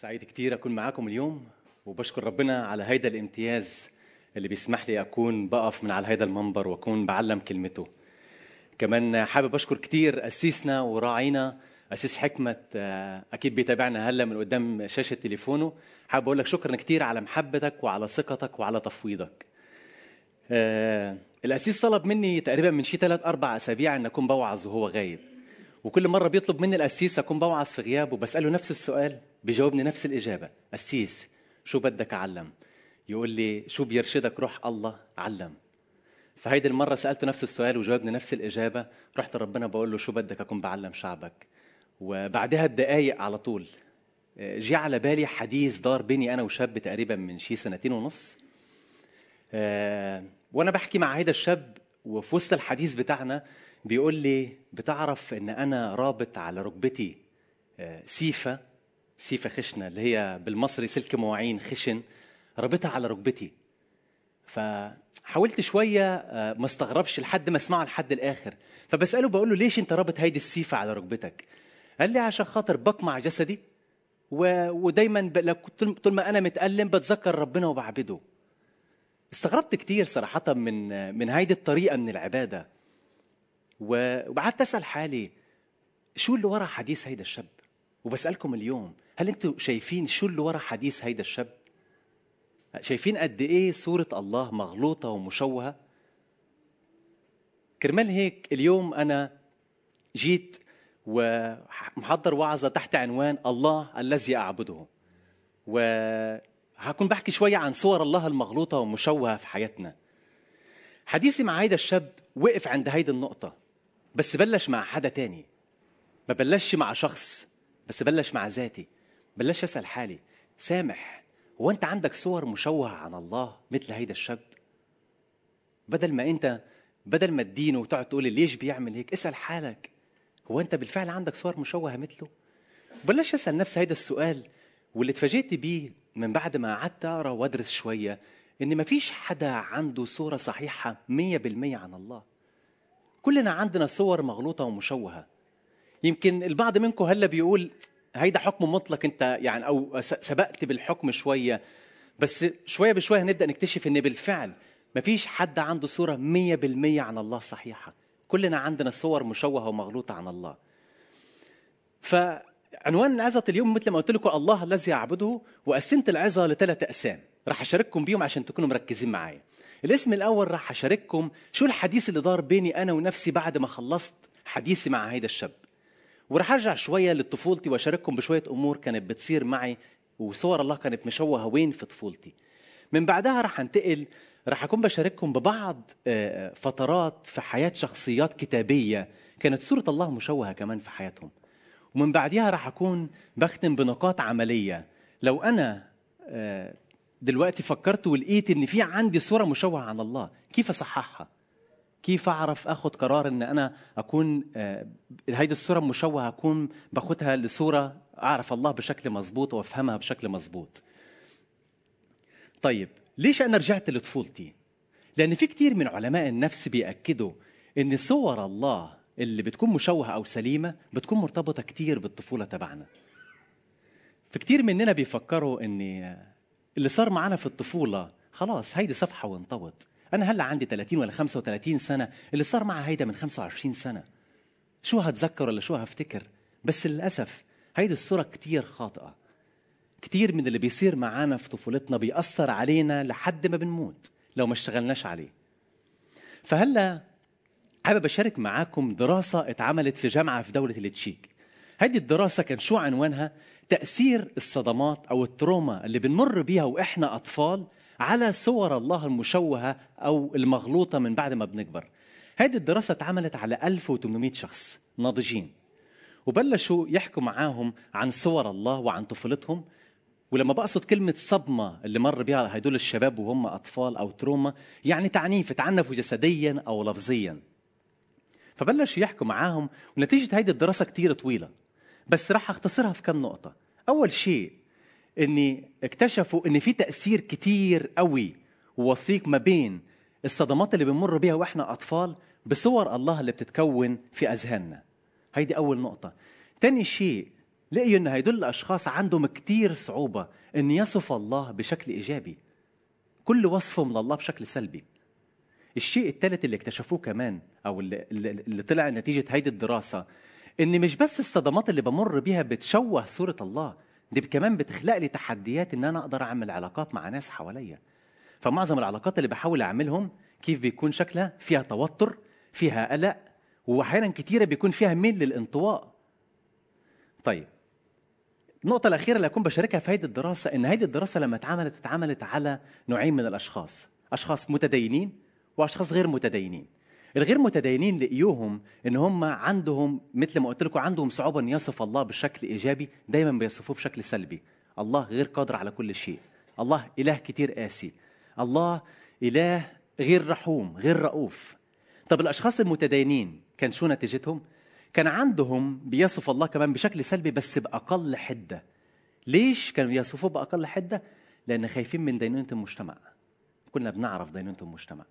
سعيد كتير أكون معاكم اليوم وبشكر ربنا على هيدا الامتياز اللي بيسمح لي أكون بقف من على هيدا المنبر وأكون بعلم كلمته. كمان حابب أشكر كتير أسيسنا وراعينا أسيس حكمة آه، أكيد بيتابعنا هلأ من قدام شاشة تليفونه. حابب أقول لك شكرا كتير على محبتك وعلى ثقتك وعلى تفويضك. آه، الأسيس طلب مني تقريبا من شي ثلاث أربع أسابيع أن أكون بوعظ وهو غايب. وكل مرة بيطلب مني القسيس أكون بوعظ في غيابه بسأله نفس السؤال بيجاوبني نفس الإجابة. قسيس شو بدك أعلم يقول لي شو بيرشدك روح الله علم. فهيدي المرة سألته نفس السؤال وجاوبني نفس الإجابة. رحت ربنا بقول له شو بدك أكون بعلم شعبك؟ وبعدها بدقايق على طول آه، جي على بالي حديث دار بيني أنا وشاب تقريبا من شي سنتين ونص. آه، وأنا بحكي مع هيدا الشاب وفي وسط الحديث بتاعنا بيقول لي بتعرف إن أنا رابط على ركبتي آه، سيفة خشنة اللي هي بالمصري سلك مواعين خشن. رابطها على ركبتي. فحاولت شوية آه، ما استغربش لحد ما اسمعه لحد الآخر. فبسأله بقول له ليش انت رابط هيدي السيفة على ركبتك؟ قال لي عشان خاطر بقمع جسدي و... ودايما ب... طول ما أنا متألم بتذكر ربنا وبعبده. استغربت كتير صراحة من من هيدي الطريقة من العبادة. وقعدت أسأل حالي شو اللي ورا حديث هيدا الشاب؟ وبسألكم اليوم. هل أنتم شايفين شو اللي ورا حديث هيدا الشاب؟ شايفين قد إيه صورة الله مغلوطة ومشوهة؟ كرمال هيك اليوم أنا جيت ومحضر وعظة تحت عنوان الله الذي أعبده. وهكون بحكي شوية عن صور الله المغلوطة ومشوهة في حياتنا. حديثي مع هيدا الشاب وقف عند هيدا النقطة بس بلش مع حدا تاني. ما بلشش مع شخص بس بلش مع ذاتي. بلش أسأل حالي. سامح هو أنت عندك صور مشوهة عن الله مثل هيدا الشاب؟ بدل ما أنت بدل ما تدينه وتقعد تقول لي ليش بيعمل هيك اسأل حالك. هو أنت بالفعل عندك صور مشوهة مثله؟ بلش أسأل نفسي هيدا السؤال واللي اتفاجئت بيه من بعد ما قعدت أقرأ وأدرس شوية إن مفيش حدا عنده صورة صحيحة 100% عن الله. كلنا عندنا صور مغلوطة ومشوهة. يمكن البعض منكم هلا بيقول هيدا حكم مطلق انت يعني أو سبقت بالحكم شوية. بس شوية بشوية هنبدا نكتشف إن بالفعل مفيش حد عنده صورة 100% عن الله صحيحة. كلنا عندنا صور مشوهة ومغلوطة عن الله. فعنوان العظة اليوم مثل ما قلت لكم الله الذي أعبده وقسمت العظة لثلاث أقسام. راح أشارككم بيهم عشان تكونوا مركزين معايا. الاسم الأول راح أشارككم شو الحديث اللي دار بيني أنا ونفسي بعد ما خلصت حديثي مع هيدا الشاب. أرجع شوية لطفولتي وأشارككم بشوية أمور كانت بتصير معي وصور الله كانت مشوهة وين في طفولتي. من بعدها راح أنتقل راح أكون بشارككم ببعض آه، فترات في حياة شخصيات كتابية كانت صورة الله مشوهة كمان في حياتهم. ومن بعدها راح أكون بختم بنقاط عملية. لو أنا آه، دلوقتي فكرت ولقيت إن في عندي صورة مشوهة عن الله كيف أصححها؟ كيف أعرف أخذ قرار إن أنا أكون آه، هيدي الصورة المشوهه أكون باخدها لصورة أعرف الله بشكل مظبوط وأفهمها بشكل مظبوط. طيب ليش أنا رجعت لطفولتي؟ لأن في كتير من علماء النفس بيأكدوا إن صور الله اللي بتكون مشوهة أو سليمة بتكون مرتبطة كتير بالطفولة تبعنا. في كتير مننا بيفكروا ان اللي صار معنا في الطفولة خلاص هيدي صفحة وانطوت. أنا هلأ عندي 30 ولا 35 سنة اللي صار معي هيدا من 25 سنة. شو هتذكر ولا شو هفتكر؟ بس للأسف هيدي الصورة كتير خاطئة. كتير من اللي بيصير معانا في طفولتنا بيأثر علينا لحد ما بنموت لو ما اشتغلناش عليه. فهلأ حابب أشارك معاكم دراسة اتعملت في جامعة في دولة التشيك. هذه الدراسة كان شو عنوانها؟ تأثير الصدمات أو التروما اللي بنمر بيها وإحنا أطفال على صور الله المشوهة أو المغلوطة من بعد ما بنكبر. هذه الدراسة اتعملت على 1800 شخص ناضجين وبلشوا يحكوا معاهم عن صور الله وعن طفولتهم. ولما بقصد كلمة صدمة اللي مر بها هدول الشباب وهم أطفال أو تروما يعني تعنيف تعنفوا جسديا أو لفظيا. فبلشوا يحكوا معاهم ونتيجة هيدي الدراسة كتير طويلة. بس راح أختصرها في كم نقطة. أول شيء إني اكتشفوا إن في تأثير كتير قوي ووثيق ما بين الصدمات اللي بنمر بيها وإحنا أطفال بصور الله اللي بتتكون في أذهاننا. هيدي أول نقطة. تاني شيء لقيوا إن هيدول الأشخاص عندهم كتير صعوبة إن يصف الله بشكل إيجابي. كل وصفهم لله بشكل سلبي. الشيء الثالث اللي اكتشفوه كمان أو اللي, اللي طلع نتيجة هيدي الدراسة إن مش بس الصدمات اللي بمر بيها بتشوه صورة الله دي كمان بتخلق لي تحديات إن أنا أقدر أعمل علاقات مع ناس حواليا. فمعظم العلاقات اللي بحاول أعملهم كيف بيكون شكلها؟ فيها توتر فيها قلق وأحيانا كتيرة بيكون فيها ميل للانطواء. طيب النقطة الأخيرة اللي أكون بشاركها في هذه الدراسة إن هذه الدراسة لما اتعملت اتعملت على نوعين من الأشخاص، أشخاص متدينين وأشخاص غير متدينين. الغير متدينين لقيوهم إن هم عندهم مثل ما قلت لكم عندهم صعوبة إن يصف الله بشكل إيجابي، دايما بيصفوه بشكل سلبي. الله غير قادر على كل شيء. الله إله كتير قاسي. الله إله غير رحوم، غير رؤوف. طب الأشخاص المتدينين كان شو نتيجتهم؟ كان عندهم بيصف الله كمان بشكل سلبي بس بأقل حدة ليش كانوا بيصفوه بأقل حدة؟ لأن خايفين من دينونة المجتمع كلنا بنعرف دينونة المجتمع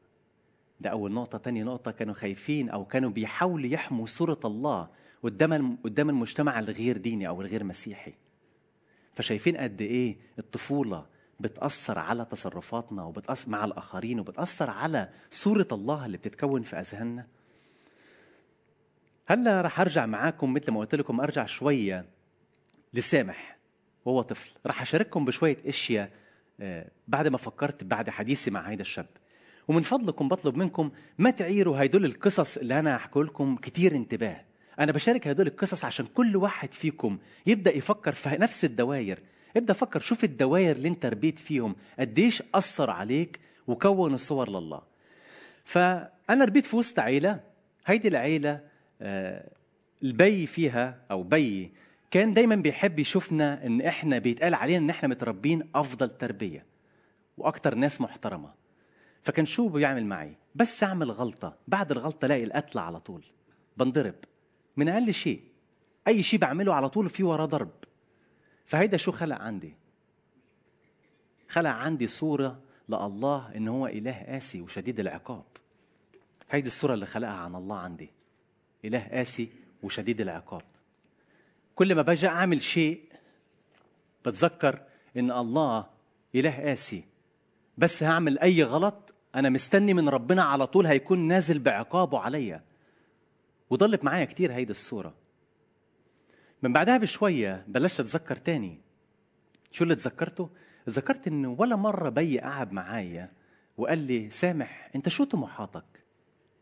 ده أول نقطة. تاني نقطة كانوا خايفين أو كانوا بيحاولوا يحموا صورة الله قدام قدام المجتمع الغير ديني أو الغير مسيحي. فشايفين قد إيه الطفولة بتأثر على تصرفاتنا وبتأثر مع الآخرين وبتأثر على صورة الله اللي بتتكون في أذهاننا. هلا رح أرجع معاكم مثل ما قلت لكم أرجع شوية لسامح وهو طفل. رح أشارككم بشوية أشياء بعد ما فكرت بعد حديثي مع هيدا الشاب. ومن فضلكم بطلب منكم ما تعيروا هدول القصص اللي أنا هحكي لكم كتير انتباه. أنا بشارك هدول القصص عشان كل واحد فيكم يبدأ يفكر في نفس الدوائر ابدأ فكر شوف الدوائر اللي انت ربيت فيهم قديش أثر عليك وكونوا صور لله. فأنا ربيت في وسط عيلة هيدي العيلة البي فيها أو بي كان دايما بيحب يشوفنا إن إحنا بيتقال علينا إن إحنا متربين أفضل تربية وأكتر ناس محترمة. فكان شو بيعمل معي؟ بس أعمل غلطة. بعد الغلطة الاقي القتل على طول. بنضرب. من أقل شيء. أي شيء بعمله على طول في وراه ضرب. فهيدا شو خلق عندي؟ خلق عندي صورة لله إن هو إله قاسي وشديد العقاب. هيدي الصورة اللي خلقها عن الله عندي. إله قاسي وشديد العقاب. كل ما باجي أعمل شيء بتذكر إن الله إله قاسي بس هعمل أي غلط أنا مستني من ربنا على طول هيكون نازل بعقابه عليا وضلت معايا كتير هيدي الصورة من بعدها بشوية بلشت أتذكر تاني شو اللي تذكرته؟ تذكرت إنه ولا مرة بي قعد معايا وقال لي سامح أنت شو طموحاتك؟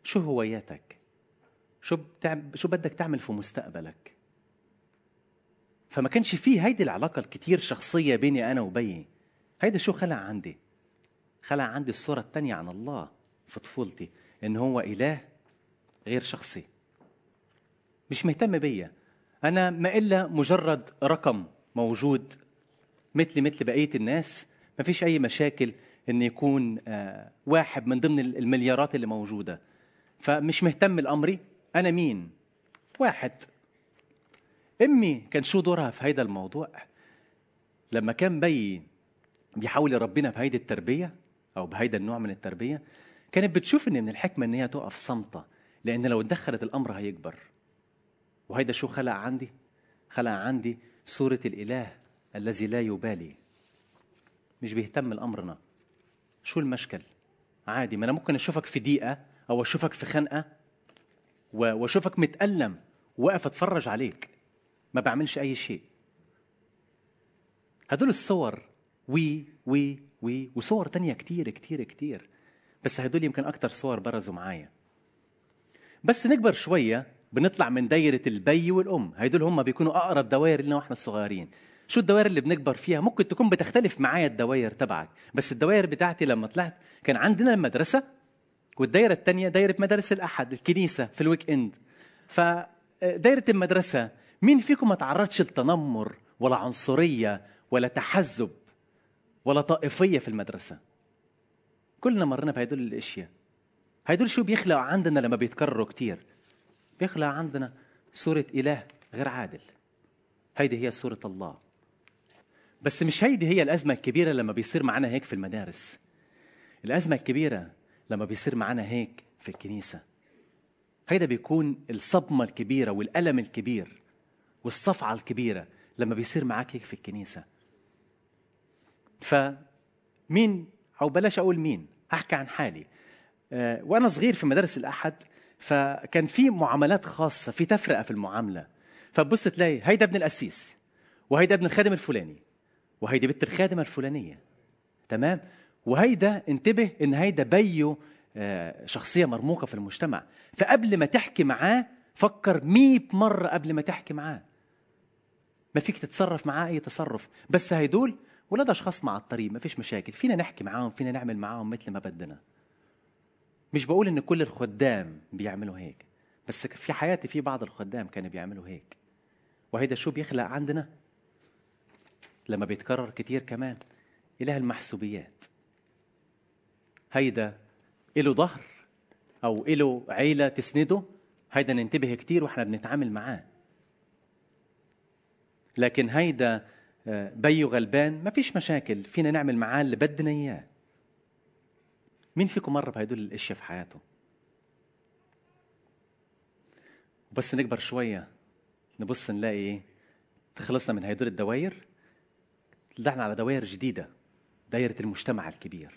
شو هواياتك؟ شو بتعب شو بدك تعمل في مستقبلك فما كانش فيه هيدي العلاقة الكتير شخصية بيني أنا وبيي هيدا شو خلق عندي خلق عندي الصورة التانية عن الله في طفولتي إن هو إله غير شخصي. مش مهتم بيا. أنا ما إلا مجرد رقم موجود مثلي مثل بقية الناس. ما فيش أي مشاكل إن يكون واحد من ضمن المليارات اللي موجودة. فمش مهتم لأمري أنا مين؟ واحد. أمي كان شو دورها في هيدا الموضوع؟ لما كان بي بيحاول يربينا بهيدي التربية أو بهيدا النوع من التربية كانت بتشوف إن من الحكمة إن هي تقف صامتة لأن لو اتدخلت الأمر هيكبر. وهيدا شو خلق عندي؟ خلق عندي صورة الإله الذي لا يبالي. مش بيهتم لأمرنا شو المشكل؟ عادي ما أنا ممكن أشوفك في ضيقة أو أشوفك في خنقة وأشوفك متألم واقف أتفرج عليك. ما بعملش أي شيء. هدول الصور و و وصور تانية كتير كتير كتير. بس هدول يمكن أكتر صور برزوا معايا. بس نكبر شوية بنطلع من دايرة الأبي والأم. هدول هم بيكونوا أقرب دوائر لنا وإحنا صغيرين شو الدوائر اللي بنكبر فيها؟ ممكن تكون بتختلف معايا الدوائر تبعك. بس الدوائر بتاعتي لما طلعت كان عندنا المدرسة والدايرة الثانية دايرة مدارس الأحد الكنيسة في الويك إند. فدايرة المدرسة مين فيكم ما تعرضش لتنمر ولا عنصرية ولا تحزب؟ ولا طائفية في المدرسة. كلنا مرينا بهدول الأشياء. هدول شو بيخلقوا عندنا لما بيتكرروا كتير؟ بيخلق عندنا صورة إله غير عادل. هيدي هي صورة الله. بس مش هيدي هي الأزمة الكبيرة لما بيصير معنا هيك في المدارس. الأزمة الكبيرة لما بيصير معنا هيك في الكنيسة. هيدا بيكون الصدمة الكبيرة والألم الكبير والصفعة الكبيرة لما بيصير معاك هيك في الكنيسة. فمين أو بلاش أقول مين أحكي عن حالي. آه، وأنا صغير في مدارس الأحد فكان في معاملات خاصة في تفرقة في المعاملة. فبص تلاقي هيدا ابن القسيس وهيدا ابن الخادم الفلاني وهيدي بنت الخادمة الفلانية. تمام؟ وهيدا انتبه إن هيدا بيو آه، شخصية مرموقة في المجتمع. فقبل ما تحكي معاه فكر مية مرة قبل ما تحكي معاه. ما فيك تتصرف معاه أي تصرف. بس هيدول ولاد أشخاص مع الطريق ما فيش مشاكل. فينا نحكي معاهم فينا نعمل معاهم مثل ما بدنا. مش بقول إن كل الخدام بيعملوا هيك بس في حياتي في بعض الخدام كانوا بيعملوا هيك. وهيدا شو بيخلق عندنا؟ لما بيتكرر كتير كمان إله المحسوبيات. هيدا إله ظهر أو إله عيلة تسنده هيدا ننتبه كتير وإحنا بنتعامل معاه. لكن هيدا آه، بيو غلبان ما فيش مشاكل فينا نعمل معاه اللي بدنا إياه. مين فيكم مر بهدول الأشياء في حياته؟ بس نكبر شوية نبص نلاقي إيه؟ تخلصنا من هدول الدوائر؟ طلعنا على دوائر جديدة دايرة المجتمع الكبير.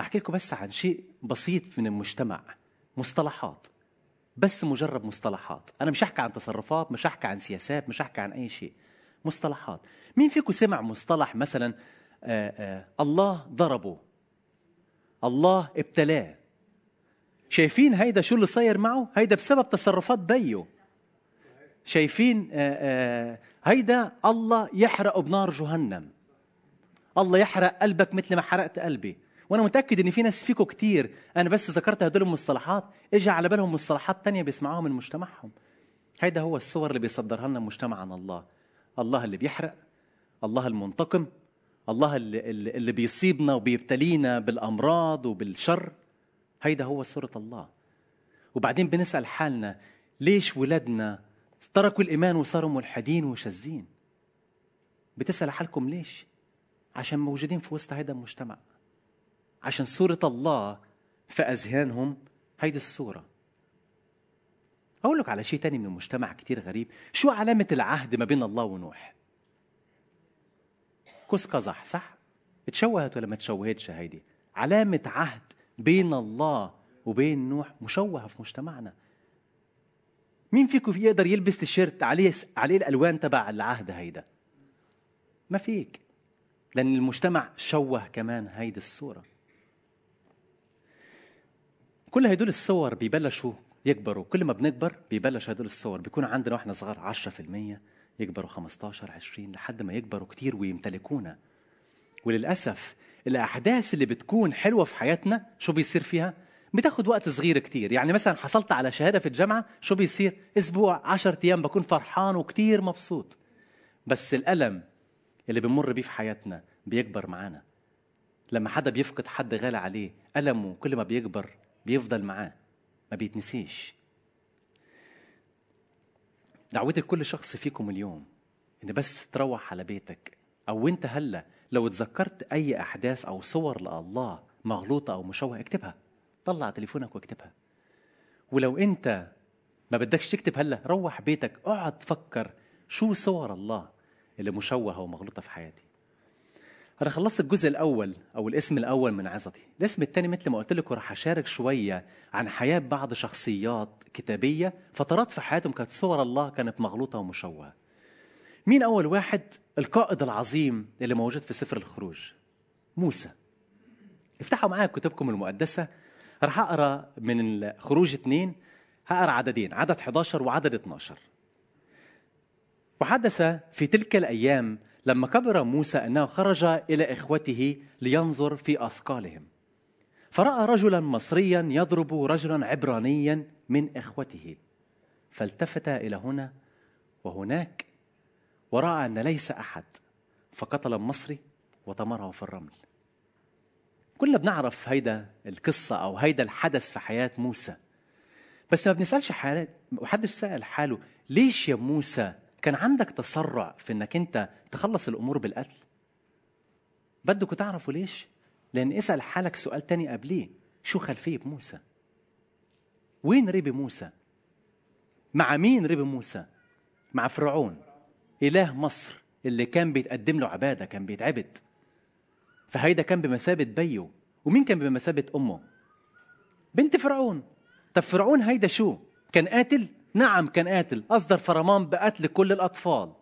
أحكي لكم بس عن شيء بسيط من المجتمع مصطلحات. بس مجرد مصطلحات. أنا مش أحكي عن تصرفات مش أحكي عن سياسات مش أحكي عن أي شيء. مصطلحات. مين فيكم سمع مصطلح مثلا آآ آآ الله ضربه؟ الله ابتلاه. شايفين هيدا شو اللي صاير معه؟ هيدا بسبب تصرفات بيه شايفين آآ آآ هيدا الله يحرقه بنار جهنم. الله يحرق قلبك مثل ما حرقت قلبي. وأنا متأكد إن في ناس فيكم كتير. أنا بس ذكرت هدول المصطلحات اجى على بالهم مصطلحات تانية بيسمعوها من مجتمعهم. هيدا هو الصور اللي بيصدرها لنا المجتمع عن الله. الله اللي بيحرق الله المنتقم الله اللي, اللي بيصيبنا وبيبتلينا بالأمراض وبالشر. هيدا هو صورة الله. وبعدين بنسأل حالنا ليش ولادنا تركوا الإيمان وصاروا ملحدين وشاذين؟ بتسأل حالكم ليش؟ عشان موجودين في وسط هذا المجتمع. عشان صورة الله في أذهانهم هيدي الصورة. أقول لك على شيء تاني من المجتمع كتير غريب. شو علامة العهد ما بين الله ونوح؟ كوس قزح صح؟ اتشوهت ولا ما تشوهتش هيدي؟ علامة عهد بين الله وبين نوح مشوهة في مجتمعنا. مين فيكم يقدر يلبس تيشيرت عليه عليه الألوان تبع العهد هيدا؟ ما فيك. لأن المجتمع شوه كمان هيدي الصورة. كل هدول الصور بيبلشوا يكبروا. كل ما بنكبر بيبلش هدول الصور. بيكون عندنا وإحنا صغار 10% يكبروا 15 20 لحد ما يكبروا كتير ويمتلكونا. وللأسف الأحداث اللي بتكون حلوة في حياتنا شو بيصير فيها؟ بتاخد وقت صغير كتير. يعني مثلا حصلت على شهادة في الجامعة شو بيصير؟ أسبوع 10 أيام بكون فرحان وكتير مبسوط. بس الألم اللي بنمر بيه في حياتنا بيكبر معانا. لما حدا بيفقد حد غالي عليه ألمه كل ما بيكبر بيفضل معاه. ما بيتنسيش. دعوتي لكل شخص فيكم اليوم إن بس تروح على بيتك أو أنت هلا لو تذكرت أي أحداث أو صور لله مغلوطة أو مشوهة اكتبها. طلع تليفونك واكتبها. ولو أنت ما بدكش تكتب هلا روح بيتك اقعد تفكر شو صور الله اللي مشوهة ومغلوطة في حياتي. أنا خلصت الجزء الأول أو الاسم الأول من عظتي الاسم الثاني مثل ما قلت لكم راح أشارك شوية عن حياة بعض شخصيات كتابية فترات في حياتهم كانت صور الله كانت مغلوطة ومشوهة. مين أول واحد؟ القائد العظيم اللي موجود في سفر الخروج. موسى. افتحوا معايا كتبكم المقدسة. راح أقرأ من الخروج اثنين هقرأ عددين عدد 11 وعدد 12 وحدث في تلك الأيام لما كبر موسى أنه خرج إلى إخوته لينظر في أثقالهم. فرأى رجلا مصريا يضرب رجلا عبرانيا من إخوته. فالتفت إلى هنا وهناك ورأى أن ليس أحد. فقتل المصري وطمره في الرمل. كلنا بنعرف هيدا القصة أو هيدا الحدث في حياة موسى. بس ما بنسألش حالات وحدش سأل حاله ليش يا موسى كان عندك تسرع في إنك أنت تخلص الأمور بالقتل؟ بدكم تعرفوا ليش؟ لأن اسأل حالك سؤال تاني قبليه. شو خلفية موسى وين ربي موسى؟ مع مين ربي موسى؟ مع فرعون. إله مصر اللي كان بيتقدم له عبادة كان بيتعبد. فهيدا كان بمثابة بيه ومين كان بمثابة أمه؟ بنت فرعون. طب فرعون هيدا شو؟ كان قاتل؟ نعم كان قاتل. أصدر فرمان بقتل كل الأطفال.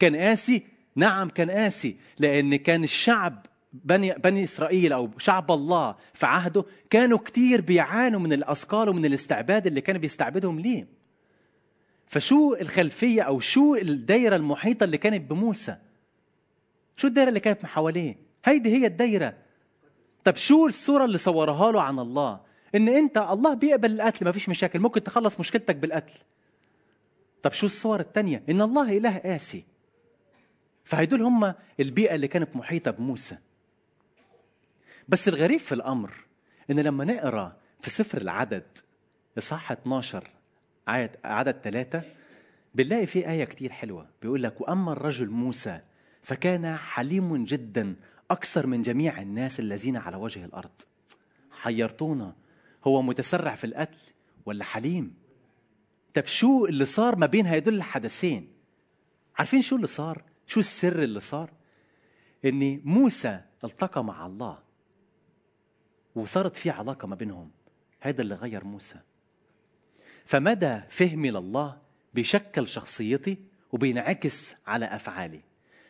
كان قاسي؟ نعم كان قاسي لأن كان الشعب بني, بني إسرائيل أو شعب الله في عهده كانوا كتير بيعانوا من الأثقال ومن الاستعباد اللي كان بيستعبدهم ليه. فشو الخلفية أو شو الدايرة المحيطة اللي كانت بموسى؟ شو الدايرة اللي كانت حواليه؟ هيدي هي الدايرة. طب شو الصورة اللي صورها له عن الله؟ إن أنت الله بيقبل القتل ما فيش مشاكل. ممكن تخلص مشكلتك بالقتل. طب شو الصور الثانية إن الله إله قاسي فهيدول هم البيئة اللي كانت محيطة بموسى. بس الغريب في الأمر إن لما نقرأ في سفر العدد إصحاح 12 عدد عدد ثلاثة بنلاقي في آية كتير حلوة. بيقول لك وأما الرجل موسى فكان حليم جدا أكثر من جميع الناس الذين على وجه الأرض. حيرتونا هو متسرع في القتل ولا حليم؟ طب شو اللي صار ما بين هيدول الحدثين عارفين شو اللي صار؟ شو السر اللي صار؟ إن موسى التقى مع الله وصارت في علاقة ما بينهم. هذا اللي غير موسى. فمدى فهمي لله بيشكل شخصيتي وبينعكس على أفعالي.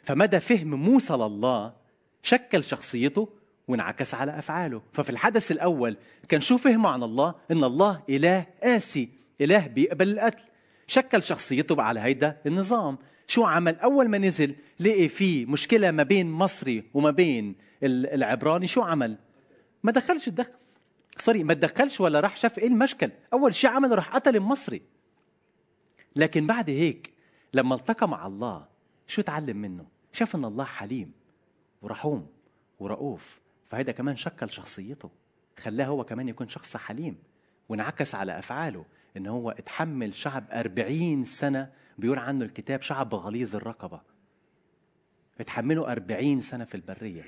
فمدى فهم موسى لله شكل شخصيته وانعكس على أفعاله. ففي الحدث الأول كان شو فهمه عن الله؟ إن الله إله قاسي إله بيقبل القتل. شكل شخصيته على هيدا النظام. شو عمل؟ أول ما نزل لقي في مشكلة ما بين مصري وما بين العبراني شو عمل؟ ما دخلش الدخل سوري ما تدخلش ولا راح شاف إيه المشكل. أول شيء عمله راح قتل المصري. لكن بعد هيك لما التقى مع الله شو تعلم منه؟ شاف إن الله حليم ورحوم ورؤوف. فهذا كمان شكل شخصيته خلاه هو كمان يكون شخص حليم وانعكس على أفعاله إن هو اتحمل شعب أربعين سنة بيقول عنه الكتاب شعب غليظ الرقبة. اتحملوا أربعين سنة في البرية.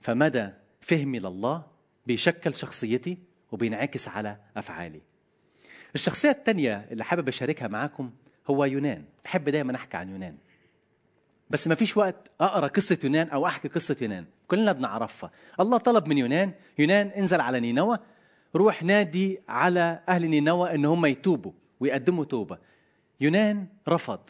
فمدى فهمي لله بيشكل شخصيتي وبينعكس على أفعالي. الشخصية الثانية اللي حابب أشاركها معاكم هو يونان. بحب دايما أحكي عن يونان. بس ما فيش وقت أقرأ قصة يونان أو أحكي قصة يونان. كلنا بنعرفها. الله طلب من يونان يونان انزل على نينوى روح نادي على أهل نينوى إن هم يتوبوا ويقدموا توبة. يونان رفض.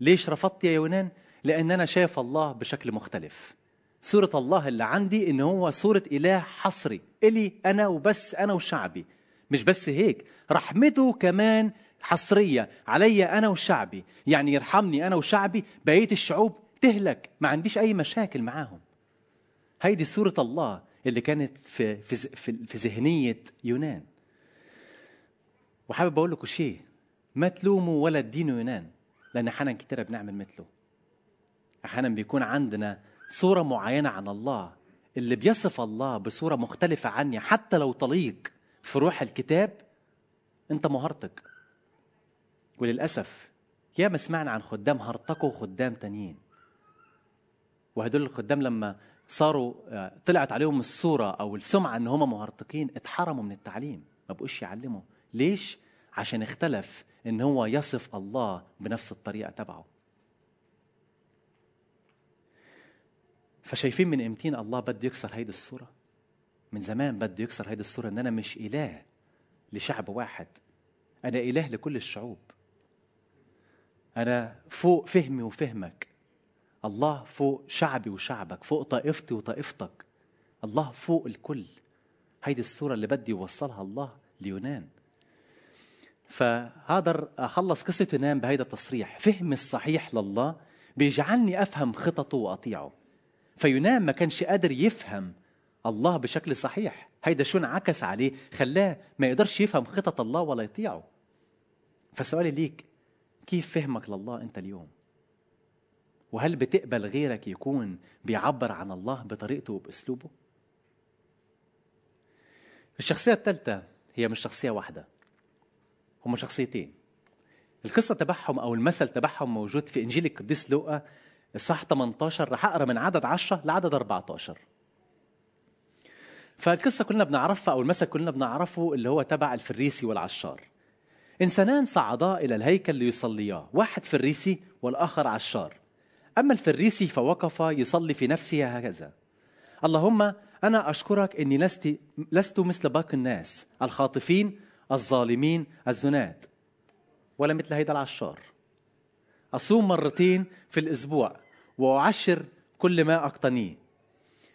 ليش رفضت يا يونان؟ لأن أنا شايف الله بشكل مختلف. صورة الله اللي عندي إن هو صورة إله حصري. إلي أنا وبس أنا وشعبي. مش بس هيك رحمته كمان حصرية علي أنا وشعبي. يعني يرحمني أنا وشعبي بقية الشعوب تهلك. ما عنديش أي مشاكل معاهم. هيدي صورة الله اللي كانت في في في ذهنية يونان. وحابب أقول لكم شيء. ما تلوموا ولا تدينوا يونان. لأن أحيانا كتير بنعمل مثله أحيانا بيكون عندنا صورة معينة عن الله اللي بيصف الله بصورة مختلفة عني. حتى لو طليق في روح الكتاب أنت مهرطق وللأسف يا ما سمعنا عن خدام هرطقوا خدام تانيين. وهدول الخدام لما صاروا طلعت عليهم الصورة أو السمعة إن هم مهرطقين اتحرموا من التعليم. ما بقوش يعلموا. ليش؟ عشان اختلف إن هو يصف الله بنفس الطريقة تبعه. فشايفين من امتين الله بده يكسر هيدي الصورة؟ من زمان بده يكسر هيدي الصورة إن أنا مش إله لشعب واحد. أنا إله لكل الشعوب. أنا فوق فهمي وفهمك. الله فوق شعبي وشعبك فوق طائفتي وطائفتك. الله فوق الكل. هيدي الصورة اللي بدي يوصلها الله ليونان. فهقدر أخلص قصة يونان بهيدا التصريح. فهمي الصحيح لله بيجعلني أفهم خططه وأطيعه. فيونان ما كانش قادر يفهم الله بشكل صحيح. هيدا شو انعكس عليه؟ خلاه ما يقدرش يفهم خطط الله ولا يطيعه. فسؤالي ليك كيف فهمك لله أنت اليوم؟ وهل بتقبل غيرك يكون بيعبر عن الله بطريقته وبأسلوبه؟ الشخصية الثالثة هي مش شخصية واحدة هم شخصيتين. القصة تبعهم أو المثل تبعهم موجود في إنجيل القديس لوقا الصح 18 رح أقرأ من عدد 10 لعدد 14 فالقصة كلنا بنعرفها أو المثل كلنا بنعرفه اللي هو تبع الفريسي والعشار. إنسانان صعدا إلى الهيكل ليصليا واحد فريسي والآخر عشار. أما الفريسي فوقف يصلي في نفسه هكذا. اللهم أنا أشكرك أني لست, لست مثل باقي الناس الخاطفين الظالمين الزنات ولا مثل هيدا العشار. أصوم مرتين في الأسبوع وأعشر كل ما أقتنيه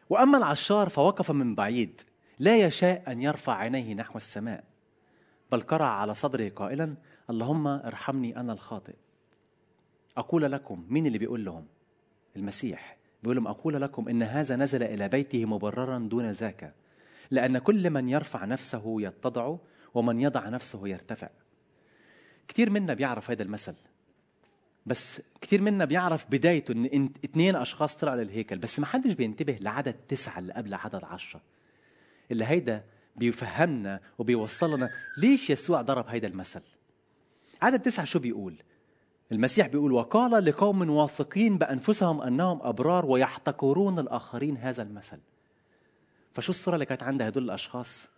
وأما العشار فوقف من بعيد لا يشاء أن يرفع عينيه نحو السماء. بل قرع على صدره قائلا اللهم ارحمني أنا الخاطئ. أقول لكم مين اللي بيقول لهم؟ المسيح. بيقول لهم أقول لكم إن هذا نزل إلى بيته مبررا دون ذاك لأن كل من يرفع نفسه يتضع ومن يضع نفسه يرتفع. كثير منا بيعرف هذا المثل بس كثير منا بيعرف بدايته إن اثنين أشخاص طلعوا للهيكل بس ما حدش بينتبه لعدد تسعة اللي قبل عدد عشرة. اللي هيدا بيفهمنا وبيوصلنا ليش يسوع ضرب هيدا المثل. عدد تسعة شو بيقول؟ المسيح بيقول وقال لقوم واثقين بأنفسهم أنهم أبرار ويحتقرون الآخرين هذا المثل. فشو الصورة اللي كانت عند هدول الأشخاص؟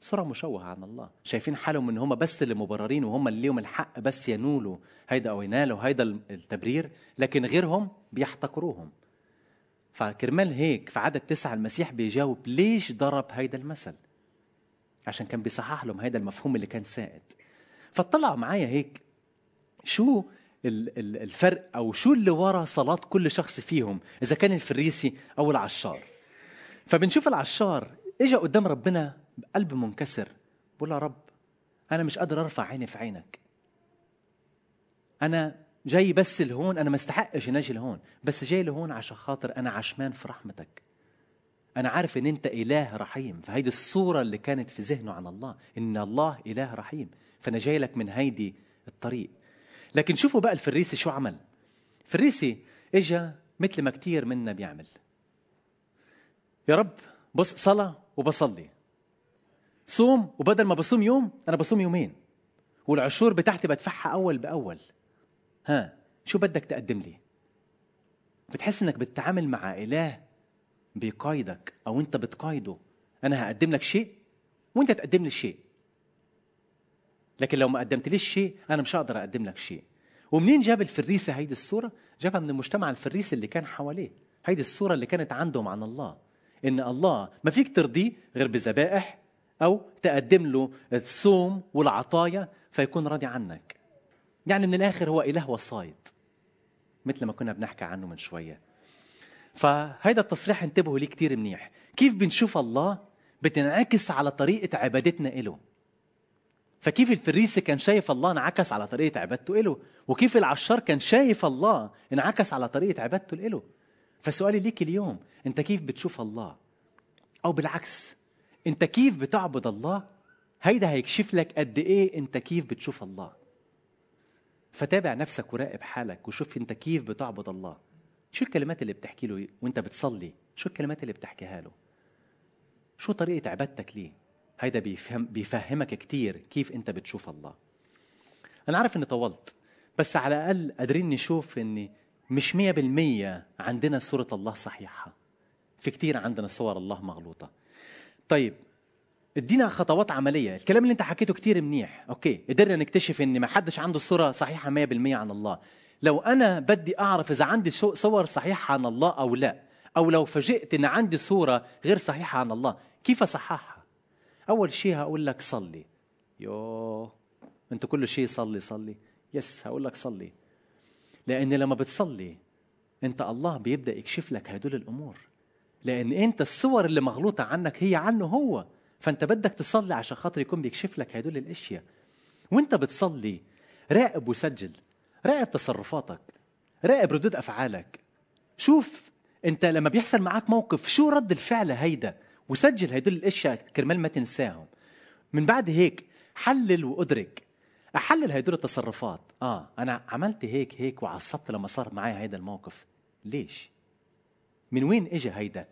صورة مشوهة عن الله. شايفين حالهم إن هم بس اللي مبررين وهم اللي ليهم الحق بس ينولوا هيدا أو ينالوا هيدا التبرير لكن غيرهم بيحتقروهم. فكرمال هيك في عدد تسعة المسيح بيجاوب ليش ضرب هيدا المثل؟ عشان كان بيصحح لهم هيدا المفهوم اللي كان سائد. فاطلعوا معايا هيك شو الفرق أو شو اللي ورا صلاة كل شخص فيهم إذا كان الفريسي أو العشار. فبنشوف العشار اجى قدام ربنا بقلب منكسر بقول يا رب أنا مش قادر أرفع عيني في عينك. أنا جاي بس لهون أنا ما استحقش إني أجي لهون بس جاي لهون عشان خاطر أنا عشمان في رحمتك. أنا عارف إن أنت إله رحيم فهيدي الصورة اللي كانت في ذهنه عن الله إن الله إله رحيم فأنا جاي لك من هيدي الطريق. لكن شوفوا بقى الفريسي شو عمل. الفريسي إجا مثل ما كتير منا بيعمل. يا رب بص صلاة وبصلي. صوم وبدل ما بصوم يوم أنا بصوم يومين. والعشور بتاعتي بدفعها أول بأول. ها شو بدك تقدم لي؟ بتحس إنك بتتعامل مع إله بيقايدك أو أنت بتقايده. أنا هقدم لك شيء وأنت تقدم لي شيء. لكن لو ما قدمتليش شيء أنا مش هقدر أقدم لك شيء. ومنين جاب الفريسة هيدي الصورة؟ جابها من المجتمع الفريسي اللي كان حواليه. هيدي الصورة اللي كانت عندهم عن الله. إن الله ما فيك ترضيه غير بذبائح أو تقدم له الصوم والعطايا فيكون راضي عنك. يعني من الآخر هو إله وصايد. مثل ما كنا بنحكي عنه من شوية. فهيدا التصريح انتبهوا ليه كتير منيح. كيف بنشوف الله بتنعكس على طريقة عبادتنا إله؟ فكيف الفريسي كان شايف الله انعكس على طريقة عبادته إله؟ وكيف العشار كان شايف الله انعكس على طريقة عبادته لإله؟ فسؤالي ليك اليوم أنت كيف بتشوف الله؟ أو بالعكس أنت كيف بتعبد الله؟ هيدا هيكشف لك قد إيه أنت كيف بتشوف الله؟ فتابع نفسك وراقب حالك وشوف أنت كيف بتعبد الله. شو الكلمات اللي بتحكي له وانت بتصلي؟ شو الكلمات اللي بتحكيها له؟ شو طريقة عبادتك ليه؟ هيدا بيفهم بيفهمك كتير كيف انت بتشوف الله. أنا عارف إني طولت بس على الأقل قادرين نشوف إني مش مية بالمية عندنا صورة الله صحيحة. في كتير عندنا صور الله مغلوطة. طيب ادينا خطوات عملية. الكلام اللي انت حكيته كتير منيح. okay قدرنا نكتشف إن ما حدش عنده صورة صحيحة مية بالمية عن الله. لو أنا بدي أعرف إذا عندي صور صحيحة عن الله أو لا أو لو فوجئت إن عندي صورة غير صحيحة عن الله كيف أصححها؟ أول شيء هقول لك صلي. يو أنت كل شيء صلي صلي. يس هقول لك صلي. لأن لما بتصلي أنت الله بيبدأ يكشف لك هدول الأمور. لأن أنت الصور اللي مغلوطة عنك هي عنه هو. فأنت بدك تصلي عشان خاطر يكون بيكشف لك هدول الأشياء. وأنت بتصلي راقب وسجل. راقب تصرفاتك راقب ردود أفعالك. شوف أنت لما بيحصل معك موقف شو رد الفعل هيدا؟ وسجل هدول الأشياء كرمال ما تنساهم. من بعد هيك حلل وأدرك. أحلل هدول التصرفات. آه أنا عملت هيك هيك وعصبت لما صار معي هيدا الموقف. ليش؟ من وين اجى هيدا؟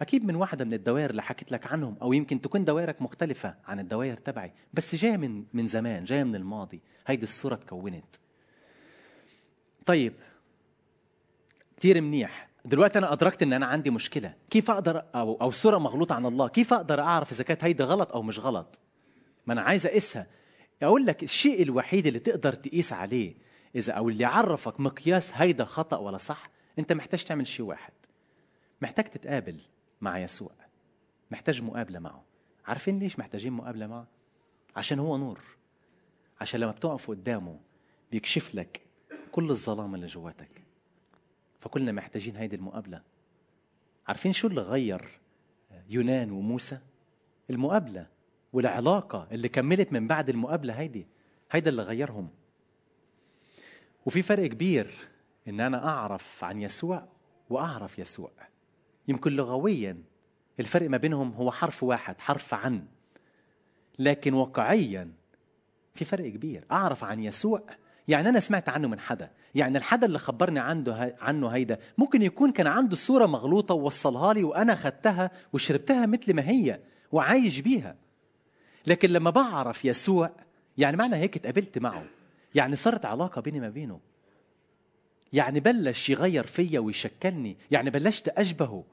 أكيد من واحدة من الدوائر اللي حكيت لك عنهم أو يمكن تكون دوائرك مختلفة عن الدوائر تبعي بس جاية من من زمان جاية من الماضي. هيدي الصورة تكونت. طيب كثير منيح. دلوقتي أنا أدركت إن أنا عندي مشكلة. كيف أقدر أو أو صورة مغلوطة عن الله؟ كيف أقدر أعرف إذا كانت هيدي غلط أو مش غلط؟ ما أنا عايز أقيسها. أقول لك الشيء الوحيد اللي تقدر تقيس عليه إذا أو اللي يعرفك مقياس هيدا خطأ ولا صح أنت محتاج تعمل شيء واحد. محتاج تتقابل مع يسوع. محتاج مقابلة معه. عارفين ليش محتاجين مقابلة معه؟ عشان هو نور. عشان لما بتقف قدامه بيكشف لك كل الظلام اللي جواتك. فكلنا محتاجين هيدي المقابلة. عارفين شو اللي غير يونان وموسى؟ المقابلة والعلاقة اللي كملت من بعد المقابلة هيدي. هيدا اللي غيرهم. وفي فرق كبير إن أنا أعرف عن يسوع وأعرف يسوع. يمكن لغويا الفرق ما بينهم هو حرف واحد حرف عن. لكن واقعيا في فرق كبير. أعرف عن يسوع يعني أنا سمعت عنه من حدا. يعني الحدا اللي خبرني عنده عنه هيدا ممكن يكون كان عنده صورة مغلوطة ووصلها لي وأنا خدتها وشربتها مثل ما هي وعايش بيها. لكن لما بعرف يسوع يعني معنى هيك اتقابلت معه. يعني صارت علاقة بيني ما بينه. يعني بلش يغير فيا ويشكلني. يعني بلشت أشبهه.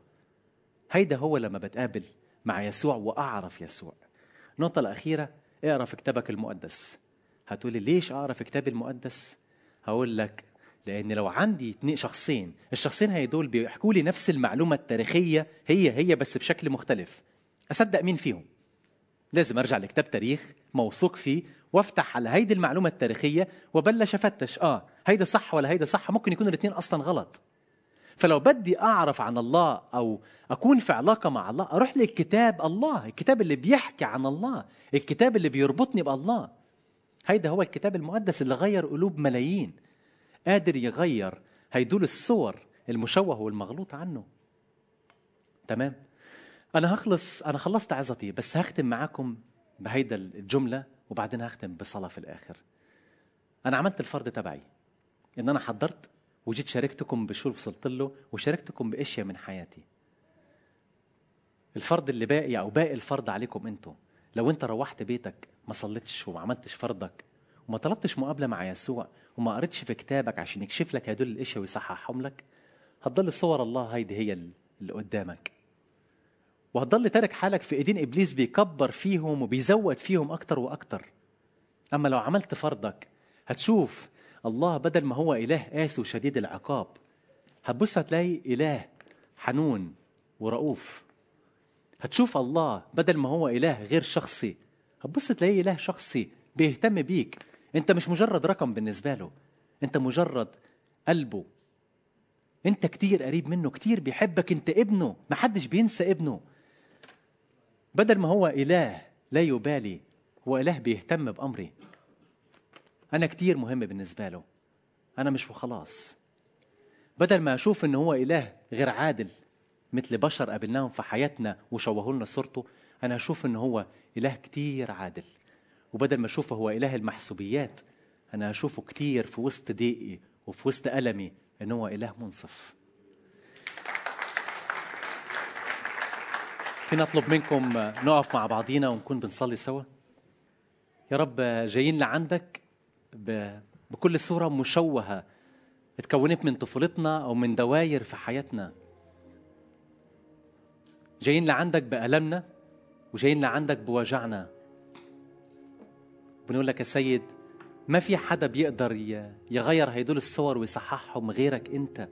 هيدا هو لما بتقابل مع يسوع وأعرف يسوع. النقطة الأخيرة اقرأ في كتابك المقدس. هتقولي ليش أقرأ في كتابي المقدس؟ هقول لك لأن لو عندي اتنين شخصين الشخصين هيدول بيحكوا لي نفس المعلومة التاريخية هي هي بس بشكل مختلف. أصدق مين فيهم؟ لازم أرجع لكتاب تاريخ موثوق فيه وأفتح على هيدي المعلومة التاريخية وبلش أفتش. آه هيدا صح ولا هيدا صح؟ ممكن يكونوا الاثنين أصلا غلط. فلو بدي أعرف عن الله أو أكون في علاقة مع الله أروح للكتاب الله الكتاب اللي بيحكي عن الله الكتاب اللي بيربطني بالله. هيدا هو الكتاب المقدس اللي غير قلوب ملايين. قادر يغير هيدول الصور المشوه والمغلوط عنه. تمام؟ أنا هخلص أنا خلصت عظتي بس هختم معاكم بهيدا الجملة وبعدين هختم بصلاة في الآخر. أنا عملت الفرض تبعي إن أنا حضرت وجيت شاركتكم بشو وصلت له وشاركتكم بأشياء من حياتي. الفرض اللي باقي أو باقي الفرض عليكم أنتم لو أنت روحت بيتك ما صليتش وما عملتش فرضك وما طلبتش مقابلة مع يسوع وما قريتش في كتابك عشان يكشف لك هدول الاشياء ويصححهم لك هتضل صور الله هيدي هي اللي قدامك. وهتضل تارك حالك في إيدين إبليس بيكبر فيهم وبيزود فيهم أكتر وأكتر. أما لو عملت فرضك هتشوف الله بدل ما هو إله قاسي وشديد العقاب هتبص هتلاقي إله حنون ورؤوف. هتشوف الله بدل ما هو إله غير شخصي هتبص تلاقيه اله شخصي بيهتم بيك. انت مش مجرد رقم بالنسبة له. انت مجرد قلبه. انت كتير قريب منه كتير بيحبك انت ابنه. محدش بينسى ابنه. بدل ما هو إله لا يبالي هو إله بيهتم بأمري. أنا كتير مهم بالنسبة له. أنا مش وخلاص. بدل ما أشوف ان هو إله غير عادل مثل بشر قابلناهم في حياتنا وشوهوا لنا صورته أنا أشوف ان هو إله كتير عادل. وبدل ما أشوفه هو إله المحسوبيات أنا أشوفه كتير في وسط ضيقي وفي وسط ألمي إن هو إله منصف. فينا اطلب منكم نقف مع بعضينا ونكون بنصلي سوا؟ يا رب جايين لعندك بكل صورة مشوهة اتكونت من طفولتنا أو من دواير في حياتنا. جايين لعندك بألمنا وجايين لعندك بوجعنا بنقول لك يا سيد ما في حدا بيقدر يغير هيدول الصور ويصححهم غيرك انت.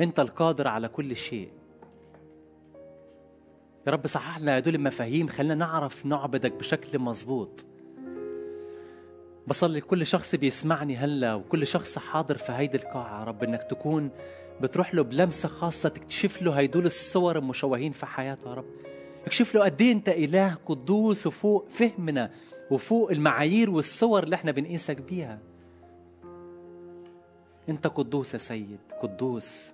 انت القادر على كل شيء. يا رب صحح لنا هدول المفاهيم خلينا نعرف نعبدك بشكل مظبوط. بصلي لكل شخص بيسمعني هلا وكل شخص حاضر في هيدي القاعة. يا رب إنك تكون بتروح له بلمسة خاصة تكتشف له هيدول الصور المشوهين في حياته. يا رب اكشف له قد إيه أنت إله قدوس وفوق فهمنا وفوق المعايير والصور اللي إحنا بنقيسك بيها أنت قدوس يا سيد قدوس.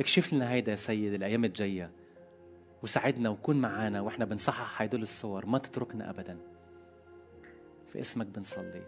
اكشف لنا هيدا يا سيد الأيام الجاية وساعدنا وكون معانا وإحنا بنصحح هيدول الصور ما تتركنا ابدا. في اسمك بنصلي.